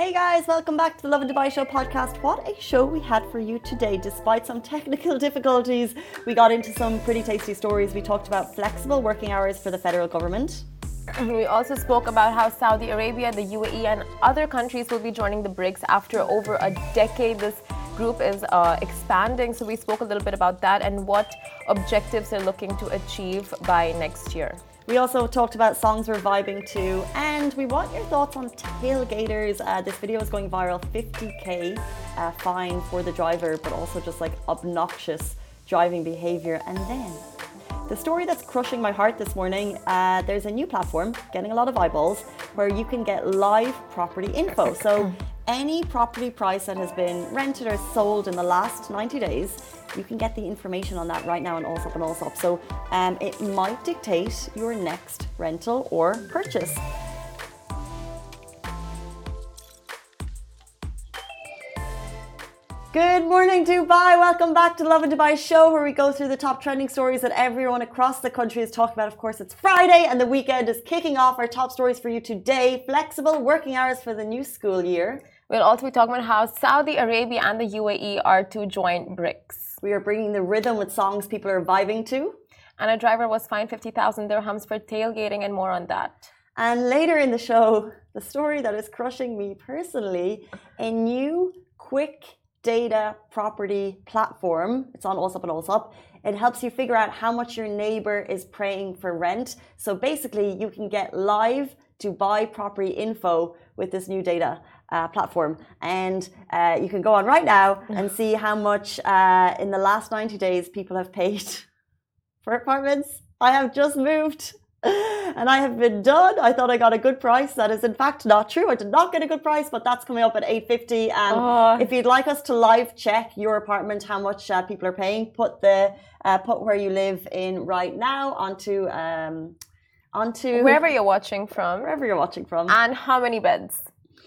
Hey guys, welcome back to the Lovin Dubai Show podcast. What a show we had for you today. Despite some technical difficulties, we got into some pretty tasty stories. We talked about flexible working hours for the federal government. We also spoke about how Saudi Arabia, the UAE, and other countries will be joining the BRICS after over a decade. This group is uh, expanding, so we spoke a little bit about that and what objectives they're looking to achieve by next year. We also talked about songs we're vibing to, and we want your thoughts on tailgaters. Uh, this video is going viral 50k uh, fine for the driver, but also just like obnoxious driving behavior. And then the story that's crushing my heart this morning uh, there's a new platform getting a lot of eyeballs where you can get live property info. So, any property price that has been rented or sold in the last 90 days, you can get the information on that right now on Allsopp and Allsopp. So, um, it might dictate your next rental or purchase. Good morning, Dubai. Welcome back to Lovin Dubai show, where we go through the top trending stories that everyone across the country is talking about. Of course, it's Friday and the weekend is kicking off. Our top stories for you today flexible working hours for the new school year. We'll also be talking about how Saudi Arabia and the UAE are to join BRICS. We are bringing the rhythm with songs people are vibing to. And a driver was fined 50,000 dirhams for tailgating, and more on that. And later in the show, the story that is crushing me personally a new quick data property platform. It's on Allsopp and Allsopp. It helps you figure out how much your neighbor is paying for rent. So basically, you can get live Dubai property info with this new data uh, platform. And uh, you can go on right now and see how much uh, in the last 90 days people have paid for apartments. I have just moved and I have been done. I thought I got a good price. That is in fact not true. I did not get a good price, but that's coming up at 850. And Oh. if you'd like us to live check your apartment, how much uh, people are paying, put the uh, put where you live in right now onto um, onto Wherever you're watching from, wherever you're watching from. and how many beds?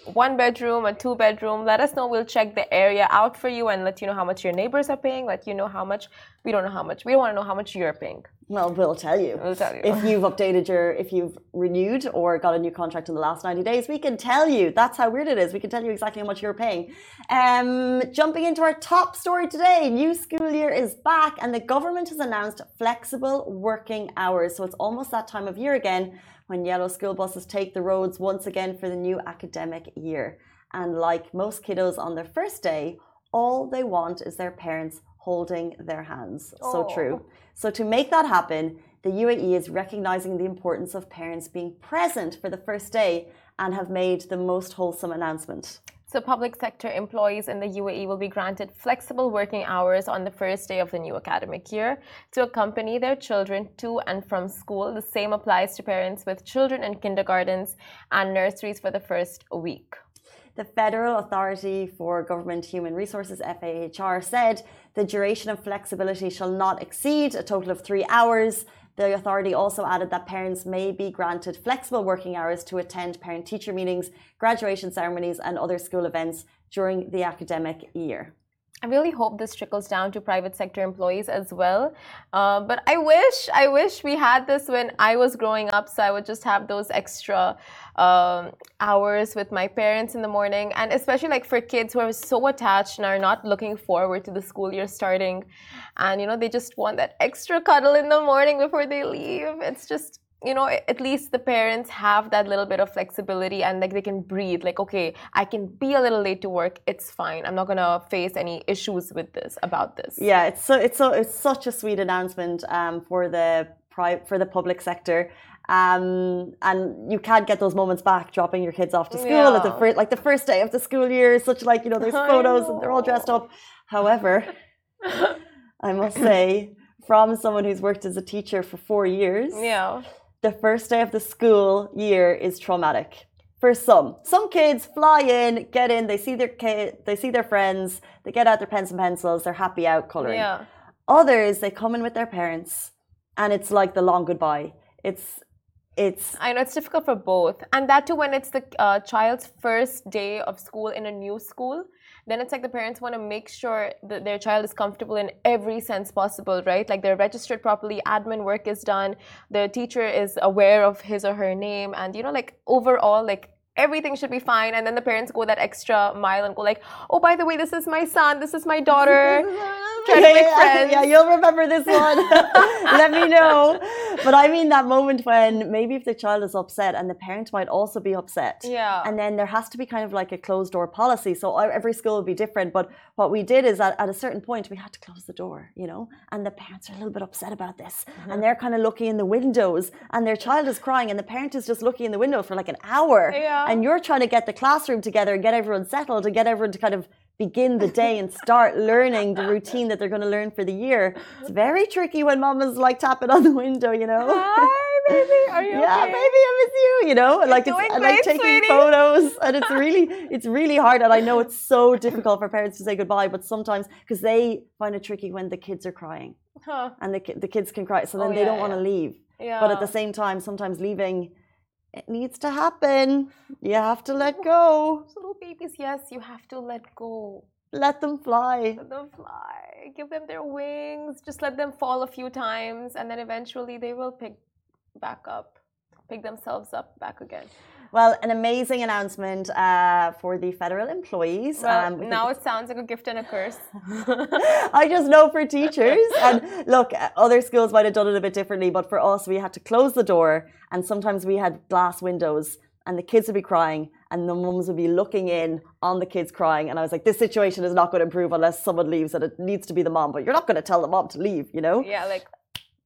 One bedroom, a two bedroom. Let us know. We'll check the area out for you and let you know how much your neighbors are paying. Let you know how much. We don't know how much. We don't want to know how much you're paying. Well, we'll tell you. We'll tell you. If you've updated your, if you've renewed or got a new contract in the last 90 days, we can tell you. That's how weird it is. We can tell you exactly how much you're paying. Um, jumping into our top story today, new school year is back and the government has announced flexible working hours. So it's almost that time of year again when yellow school buses take the roads once again for the new academic year. And like most kiddos on their first day, all they want is their parents holding their hands. So true. So, to make that happen, the UAE is recognizing the importance of parents being present for the first day and have made the most wholesome announcement. So, public sector employees in the UAE will be granted flexible working hours on the first day of the new academic year to accompany their children to and from school. The same applies to parents with children in kindergartens and nurseries for the first week. The Federal Authority for Government Human Resources, FAHR, said the duration of flexibility shall not exceed a total of three hours. The authority also added that parents may be granted flexible working hours to attend parent teacher meetings, graduation ceremonies, and other school events during the academic year. I really hope this trickles down to private sector employees as well. Uh, but I wish, I wish we had this when I was growing up, so I would just have those extra um, hours with my parents in the morning, and especially like for kids who are so attached and are not looking forward to the school year starting, and you know they just want that extra cuddle in the morning before they leave. It's just you know at least the parents have that little bit of flexibility and like they can breathe like okay i can be a little late to work it's fine i'm not going to face any issues with this about this Yeah, it's so it's so it's such a sweet announcement um, for the for the public sector. Um, and you can't get those moments back dropping your kids off to school at the Yeah. first like the first day of the school year such like you know there's photos and they're all dressed up. However, I must say from someone who's worked as a teacher for 4 years, yeah the first day of the school year is traumatic for some. Some kids fly in, get in, they see their kid, they see their friends, they get out their pens and pencils, they're happy out coloring. yeah Others, they come in with their parents, and it's like the long goodbye. It's, it's I know it's difficult for both, and that too when it's the uh, child's first day of school in a new school. Then it's like the parents want to make sure that their child is comfortable in every sense possible, right? Like they're registered properly, admin work is done, the teacher is aware of his or her name, and you know, like overall, like everything should be fine. And then the parents go that extra mile and go like oh by the way this is my son. This is my daughter. Trying to make friends yeah you'll remember this one. Let me know. But i mean that moment when maybe if the child is upset and the parent might also be upset. Yeah. And then there has to be kind of like a closed door policy. So every school will be different. But what we did is that at a certain point we had to close the door you know? And the parents are a little bit upset about this. Mm-hmm. and they're kind of looking in the windows and their child is crying and the parent is just looking in the window for like an hour. Yeah and you're trying to get the classroom together and get everyone settled and get everyone to kind of begin the day and start learning the routine that they're going to learn for the year. It's very tricky when mama's like tapping on the window, you know. Hi, baby. Are you yeah, okay? baby, I miss you. You know, like it's and like taking sweetie. photos, and it's really, it's really hard. And I know it's so difficult for parents to say goodbye, but sometimes because they find it tricky when the kids are crying, huh. and the the kids can cry, so then Oh, they yeah, don't want to leave. Yeah. But at the same time, sometimes leaving, it needs to happen. You have to let go. little babies, yes, you have to let go. Let them fly. Let them fly. Give them their wings. Just let them fall a few times, and then eventually they will pick back up, pick themselves up back again. Well, an amazing announcement uh, for the federal employees. Well, Um, now it sounds like a gift and a curse. I just know for teachers. And look, other schools might have done it a bit differently, but for us, we had to close the door, and sometimes we had glass windows, and the kids would be crying, and the mums would be looking in on the kids crying. And I was like, this situation is not going to improve unless someone leaves, and it needs to be the mom. But you're not going to tell the mom to leave, you know? yeah, like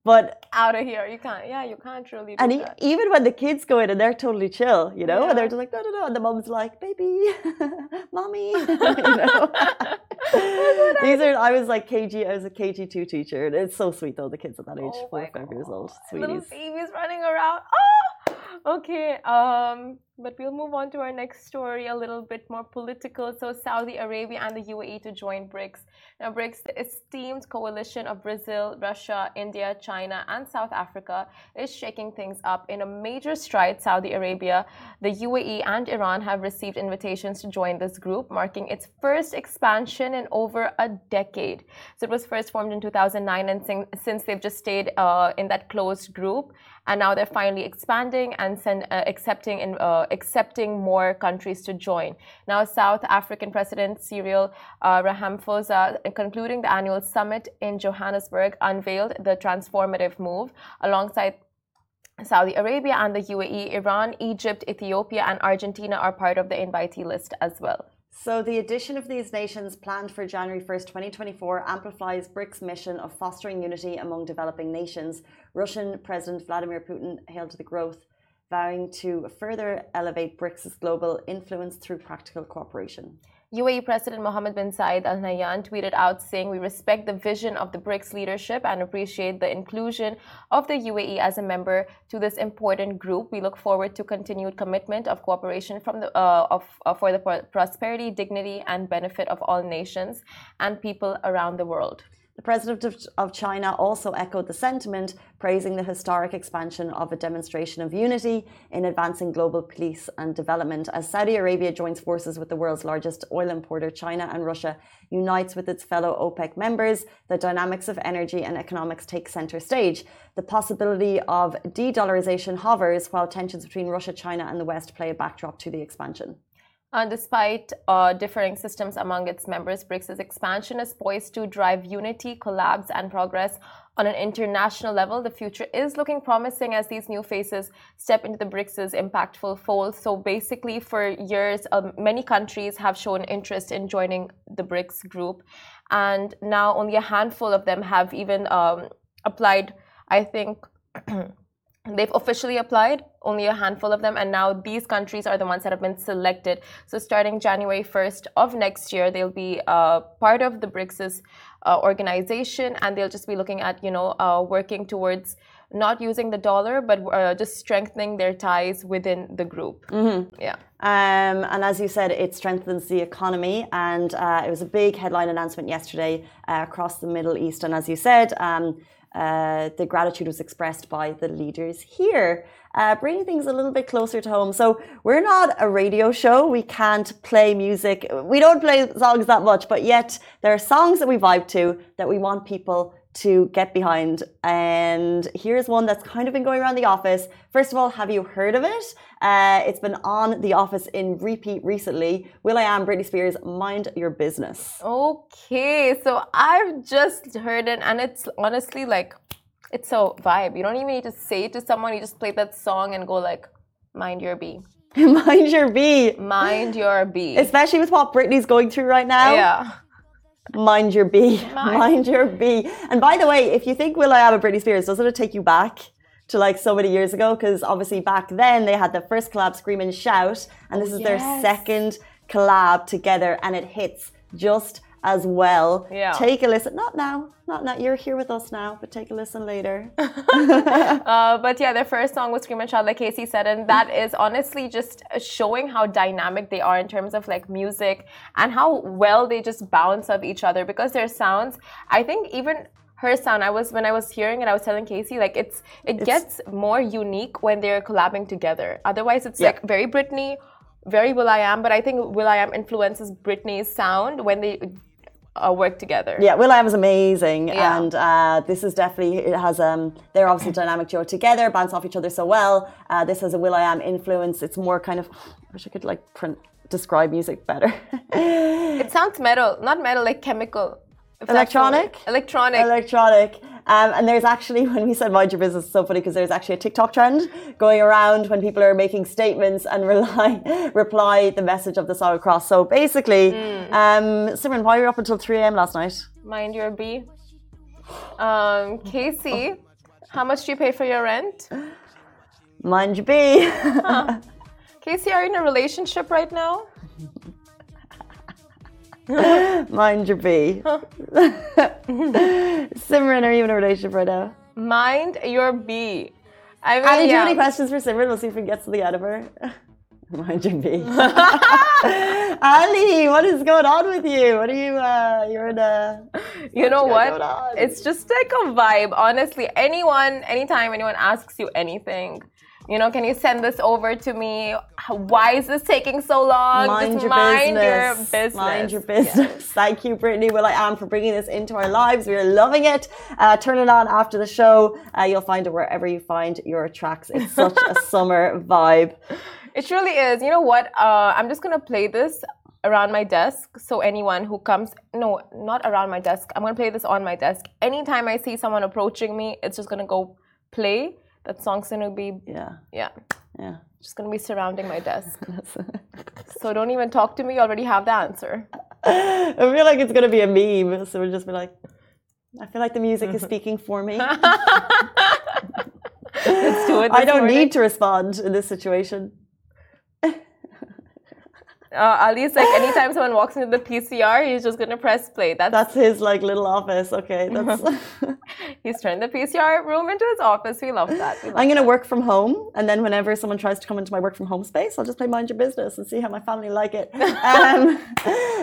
But out of here. You can't. Yeah, you can't really and even when the kids go in and they're totally chill, you know, and they're just like, no, no, no. And the mom's like, baby, mommy, you know. These are, I was like KG, I was a KG2 teacher. And it's so sweet though, the kids at that age, Oh four five years old. God. Little babies running around. Oh, okay. Um, but we'll move on to our next story, a little bit more political. So, Saudi Arabia and the UAE to join BRICS. Now, BRICS, the esteemed coalition of Brazil, Russia, India, China, and South Africa, is shaking things up in a major stride. Saudi Arabia, the UAE, and Iran have received invitations to join this group, marking its first expansion in over a decade. So, it was first formed in 2009, and since they've just stayed uh, in that closed group, and now they're finally expanding and send, uh, accepting in, uh, accepting more countries to join. Now, South African President Cyril uh, Ramaphosa, concluding the annual summit in Johannesburg, unveiled the transformative move alongside. Saudi Arabia and the UAE, Iran, Egypt, Ethiopia, and Argentina are part of the invitee list as well. So, the addition of these nations planned for January 1st, 2024, amplifies BRICS' mission of fostering unity among developing nations. Russian President Vladimir Putin hailed the growth, vowing to further elevate BRICS' global influence through practical cooperation. UAE President Mohammed bin Zayed Al Nahyan tweeted out saying, We respect the vision of the BRICS leadership and appreciate the inclusion of the UAE as a member to this important group. We look forward to continued commitment of cooperation from the, uh, of, uh, for the prosperity, dignity, and benefit of all nations and people around the world. The president of, of China also echoed the sentiment, praising the historic expansion of a demonstration of unity in advancing global peace and development. As Saudi Arabia joins forces with the world's largest oil importer, China, and Russia unites with its fellow OPEC members, the dynamics of energy and economics take center stage. The possibility of de dollarization hovers, while tensions between Russia, China, and the West play a backdrop to the expansion. Uh, despite uh, differing systems among its members, BRICS' expansion is poised to drive unity, collabs, and progress on an international level. The future is looking promising as these new faces step into the BRICS' impactful fold. So, basically, for years, um, many countries have shown interest in joining the BRICS group, and now only a handful of them have even um, applied. I think. They've officially applied, only a handful of them, and now these countries are the ones that have been selected. So, starting January 1st of next year, they'll be uh, part of the BRICS uh, organization, and they'll just be looking at, you know, uh, working towards not using the dollar, but uh, just strengthening their ties within the group. Mm-hmm. Yeah. Um, and as you said, it strengthens the economy. And uh, it was a big headline announcement yesterday uh, across the Middle East. And as you said, um, uh, the gratitude was expressed by the leaders here, uh, bringing things a little bit closer to home. So we're not a radio show. We can't play music. We don't play songs that much, but yet there are songs that we vibe to that we want people to get behind. And here's one that's kind of been going around the office. First of all, have you heard of it? Uh, it's been on The Office in repeat recently. will.i.am, Britney Spears, Mind Your Business. Okay, so I've just heard it, and it's honestly like, it's so vibe. You don't even need to say it to someone, you just play that song and go like, mind your B. Mind your B. Mind your B. Especially with what Britney's going through right now. Yeah. Mind your B. Mind. Mind your B. And by the way, if you think will.i.am a Britney Spears, doesn't it take you back to like so many years ago? Because obviously back then they had the first collab, Scream and Shout, and this is yes. their second collab together, and it hits just as well. Yeah. Take a listen. Not now. Not now. You're here with us now, but take a listen later. uh, but yeah, their first song was Scream and Shout, like Casey said, and that is honestly just showing how dynamic they are in terms of like music and how well they just bounce off each other because their sounds, I think even her sound i was when i was hearing it i was telling casey like it's it it's, gets more unique when they're collabing together otherwise it's yeah. like very britney very will.i.am but i think will.i.am influences britney's sound when they uh, work together. Yeah, will.i.am is amazing, yeah. and uh, this is definitely it has um they're obviously dynamic duo together, bounce off each other so well. Uh, this has a will.i.am influence. It's more kind of I wish I could like print, describe music better. it sounds metal, not metal, like chemical. Electronic. Electronic. Electronic. Um, and there's actually, when we said mind your business, so funny because there's actually a TikTok trend going around when people are making statements and rely, reply the message of the song across. So basically, mm. um, Simran, why were you up until 3 a.m. last night? Mind your B. Um, Casey, how much do you pay for your rent? Mind your B. huh. Casey, are you in a relationship right now? Mind your B. Simran, are you in a relationship right now? Mind your B. I mean, Ali, do you have any questions for Simran? We'll see if we can get to the end of her. Mind your B. Ali, what is going on with you? What are you, uh, you're in a. You know what? It's just like a vibe. Honestly, anyone, anytime anyone asks you anything, you know, can you send this over to me? Why is this taking so long? Mind, Just your, mind business. your business. Mind your business. Yes. Thank you, Britney Will I Am, for bringing this into our lives. We're loving it. Uh, turn it on after the show. Uh, you'll find it wherever you find your tracks. It's such a summer vibe. It truly is. You know what? Uh, I'm just going to play this around my desk. So anyone who comes, no, not around my desk. I'm going to play this on my desk. Anytime I see someone approaching me, it's just going to go play that song's gonna be yeah. Yeah. Yeah. Just gonna be surrounding my desk. So don't even talk to me. You already have the answer. I feel like it's gonna be a meme. So we'll just be like i feel like the music is mm-hmm. speaking for me. Let's do it i don't morning. need to respond in this situation uh, Ali's like anytime someone walks into the PCR, he's just gonna press play. That's that's his like little office. Okay, that's he's turned the PCR room into his office. We love that. We love I'm gonna that. work from home, and then whenever someone tries to come into my work from home space, I'll just play mind your business and see how my family like it. Um,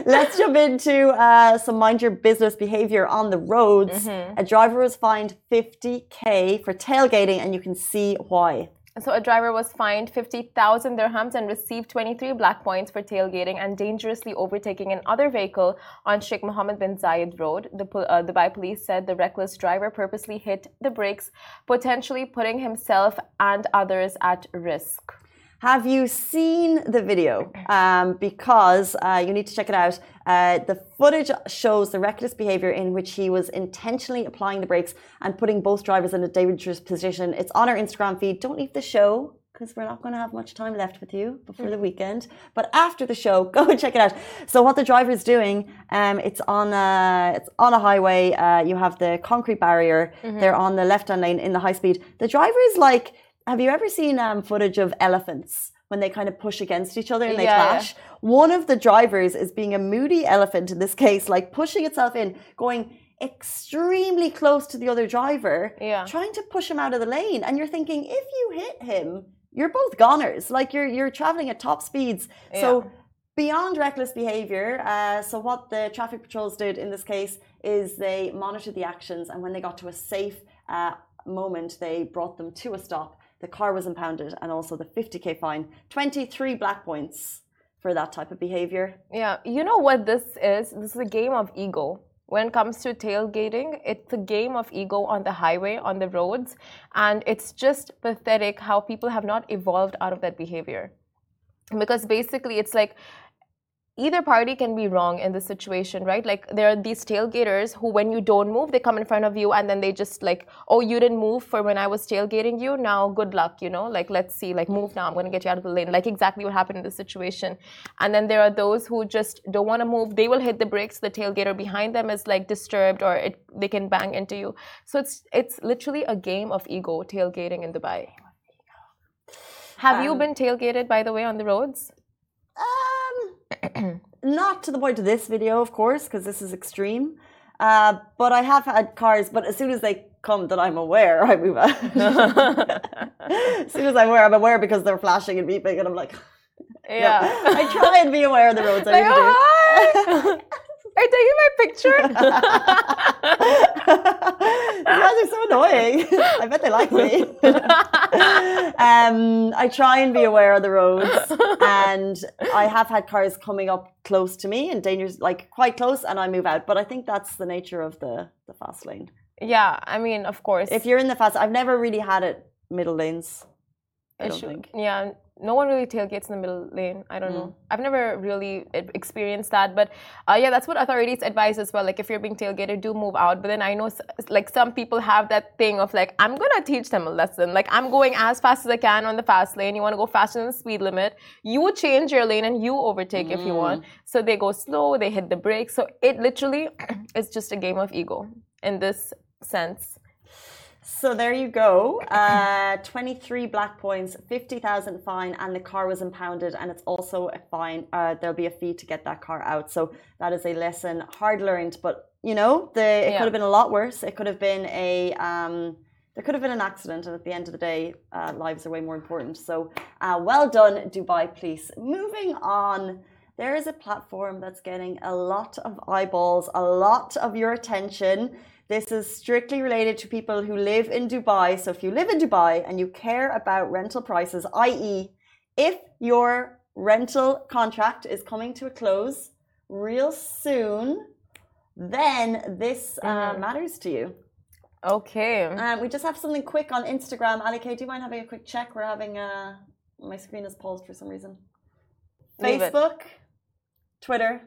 let's jump into uh, some mind your business behavior on the roads. Mm-hmm. A driver was fined 50k for tailgating, and you can see why. So a driver was fined 50,000 dirhams and received 23 black points for tailgating and dangerously overtaking another vehicle on Sheikh Mohammed bin Zayed Road. The uh, Dubai police said the reckless driver purposely hit the brakes, potentially putting himself and others at risk. Have you seen the video? Um, because uh, you need to check it out. Uh, the footage shows the reckless behavior in which he was intentionally applying the brakes and putting both drivers in a dangerous position. It's on our Instagram feed. Don't leave the show because we're not going to have much time left with you before the weekend. But after the show, go and check it out. So what the driver is doing, um, it's on a it's on a highway. Uh, you have the concrete barrier. Mm -hmm. They're on the left hand lane in the high speed. The driver is like have you ever seen um, footage of elephants when they kind of push against each other and they yeah, clash? Yeah. One of the drivers is being a moody elephant in this case, like pushing itself in, going extremely close to the other driver, yeah. trying to push him out of the lane. And you're thinking, if you hit him, you're both goners. Like you're you're traveling at top speeds. Yeah. So beyond reckless behavior, uh, so what the traffic patrols did in this case is they monitored the actions, and when they got to a safe uh, moment, they brought them to a stop the car was impounded and also the 50k fine 23 black points for that type of behavior. Yeah you know what this is? This is a game of ego. When it comes to tailgating, it's a game of ego on the highway, on the roads, and it's just pathetic how people have not evolved out of that behavior. Because basically, it's like either party can be wrong in this situation, right? Like there are these tailgaters who, when you don't move, they come in front of you and then they just like, oh, you didn't move for when I was tailgating you. Now, good luck, you know? Like, let's see, like, move now. I'm going to get you out of the lane. Like, exactly what happened in this situation. And then there are those who just don't want to move. They will hit the brakes. The tailgater behind them is like disturbed or it, they can bang into you. So it's, it's literally a game of ego tailgating in Dubai. Have um, you been tailgated, by the way, on the roads? Not to the point of this video, of course, because this is extreme. Uh, but I have had cars, but as soon as they come that I'm aware, I move out. as soon as I'm aware, I'm aware because they're flashing and beeping, and I'm like, yeah. I try and be aware of the roads. Like, I oh, Are you taking my picture? you guys are so annoying. I bet they like me. um, I try and be aware of the roads, and I have had cars coming up close to me and dangers like quite close, and I move out. But I think that's the nature of the the fast lane. Yeah, I mean, of course. If you're in the fast, I've never really had it middle lanes. I don't think. Yeah, no one really tailgates in the middle lane. I don't mm. know. I've never really experienced that, but uh, yeah, that's what authorities advise as well. Like if you're being tailgated, do move out. But then I know like some people have that thing of like I'm gonna teach them a lesson. Like I'm going as fast as I can on the fast lane. You want to go faster than the speed limit. You change your lane and you overtake mm. if you want. Mm. So they go slow. They hit the brakes. So it literally is just a game of ego in this sense. So there you go. Uh, 23 black points, 50,000 fine, and the car was impounded. And it's also a fine. Uh, there'll be a fee to get that car out. So that is a lesson, hard learned. But you know, the, it yeah. could have been a lot worse. It could have been a. Um, there could have been an accident, and at the end of the day, uh, lives are way more important. So, uh, well done, Dubai Police. Moving on, there is a platform that's getting a lot of eyeballs, a lot of your attention. This is strictly related to people who live in Dubai. So if you live in Dubai and you care about rental prices, i.e., if your rental contract is coming to a close real soon, then this uh, mm. matters to you. Okay. Um, we just have something quick on Instagram. Ali K, do you mind having a quick check? We're having a. Uh, my screen is paused for some reason. Facebook, Twitter,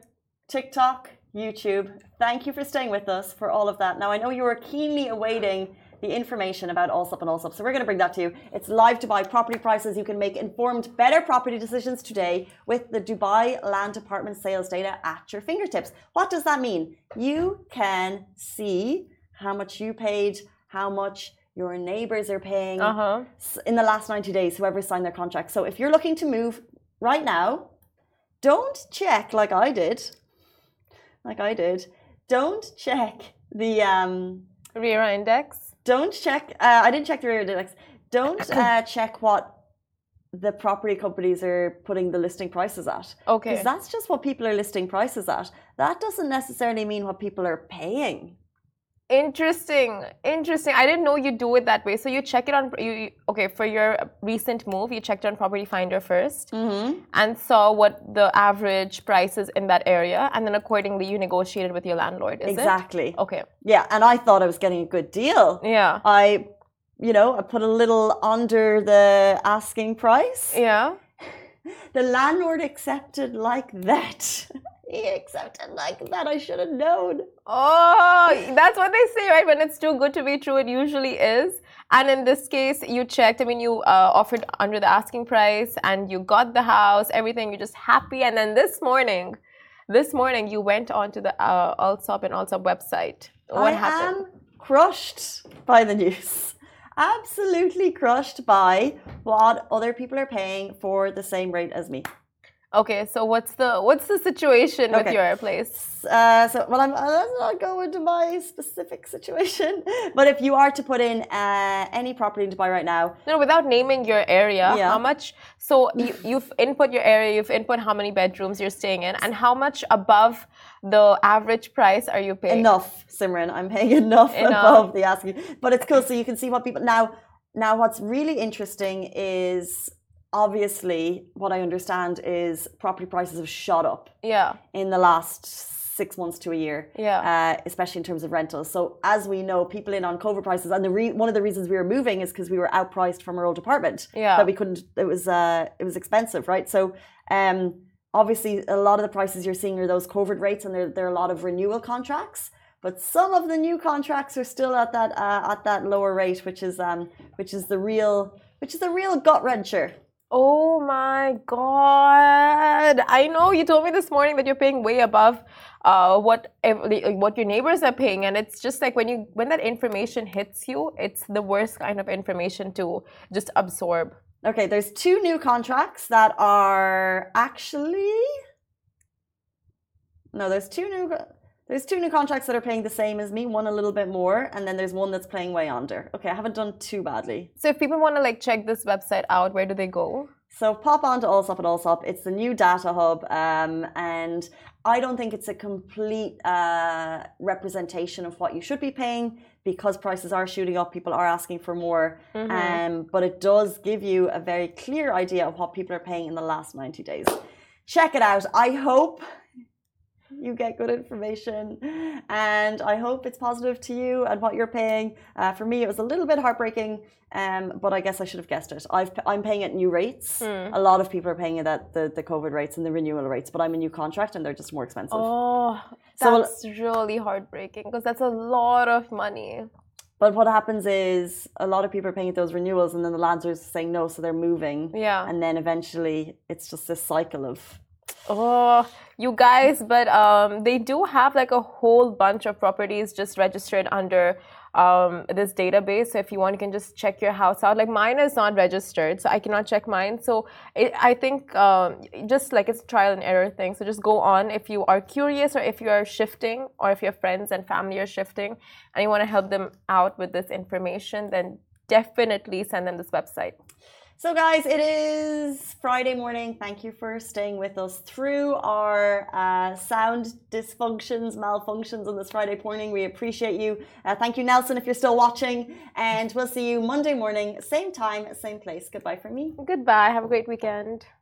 TikTok, YouTube. Thank you for staying with us for all of that. Now, I know you are keenly awaiting the information about Allsopp and Allsopp, so we're going to bring that to you. It's live Dubai property prices. You can make informed, better property decisions today with the Dubai land department sales data at your fingertips. What does that mean? You can see how much you paid, how much your neighbors are paying uh-huh. in the last 90 days, whoever signed their contract. So if you're looking to move right now, don't check like I did like I did, don't check the um, RERA index. Don't check. Uh, I didn't check the RERA index. Don't uh, check what the property companies are putting the listing prices at. Okay. Because that's just what people are listing prices at. That doesn't necessarily mean what people are paying. Interesting, interesting. I didn't know you do it that way. So you check it on you. Okay, for your recent move, you checked on Property Finder 1st mm-hmm. and saw what the average price is in that area, and then accordingly you negotiated with your landlord. exactly. It? Okay. Yeah, and I thought I was getting a good deal. Yeah. I, you know, I put a little under the asking price. Yeah. The landlord accepted like that. he accepted like that. I should have known. Oh, that's what they say, right? When it's too good to be true, it usually is. And in this case, you checked. I mean, you uh, offered under the asking price, and you got the house, everything. You're just happy. And then this morning, this morning, you went onto the uh, Allsopp and Allsopp website. What happened? I happened? am crushed by the news. Absolutely crushed by what other people are paying for the same rate as me. Okay, so what's the what's the situation okay. with your place? Uh, so, well, I'm, let's not go into my specific situation. But if you are to put in uh, any property in Dubai right now, no, without naming your area, yeah. how much? So you, you've input your area, you've input how many bedrooms you're staying in, and how much above the average price are you paying? Enough, Simran. I'm paying enough, enough. above the asking. But it's cool, so you can see what people now. Now, what's really interesting is obviously what I understand is property prices have shot up. Yeah. In the last six months to a year. Yeah. Uh, especially in terms of rentals. So as we know, people in on COVID prices, and the re- one of the reasons we were moving is because we were outpriced from our old apartment. Yeah. That we couldn't. It was uh, it was expensive, right? So um, obviously, a lot of the prices you're seeing are those COVID rates, and there there are a lot of renewal contracts. But some of the new contracts are still at that uh, at that lower rate, which is um, which is the real which is the real gut wrencher. Oh my God! I know you told me this morning that you're paying way above uh, what what your neighbors are paying, and it's just like when you when that information hits you, it's the worst kind of information to just absorb. Okay, there's two new contracts that are actually no, there's two new there's two new contracts that are paying the same as me, one a little bit more, and then there's one that's paying way under. Okay, I haven't done too badly. So if people want to like check this website out, where do they go? So pop on to Allsopp at Allsopp. It's the new data hub, um, and I don't think it's a complete uh, representation of what you should be paying because prices are shooting up. People are asking for more, um, but it does give you a very clear idea of what people are paying in the last 90 days. Check it out. I hope you get good information and I hope it's positive to you and what you're paying. Uh, for me, it was a little bit heartbreaking, um, but I guess I should have guessed it. I've, I'm paying at new rates. A lot of people are paying it at the, the COVID rates and the renewal rates, but I'm a new contract and they're just more expensive. Oh, So- that's really heartbreaking because that's a lot of money. But what happens is a lot of people are paying at those renewals and then the lads are saying no, so they're moving. Yeah. And then eventually it's just this cycle of Oh, you guys, but um, they do have like a whole bunch of properties just registered under um, this database. So if you want, you can just check your house out. Like mine is not registered, so I cannot check mine. So it, I think um, just like it's a trial and error thing. So just go on if you are curious or if you are shifting or if your friends and family are shifting and you want to help them out with this information, then definitely send them this website. So, guys, it is Friday morning. Thank you for staying with us through our uh, sound dysfunctions, malfunctions on this Friday morning. We appreciate you. Uh, thank you, Nelson, if you're still watching. And we'll see you Monday morning, same time, same place. Goodbye from me. Goodbye. Have a great weekend.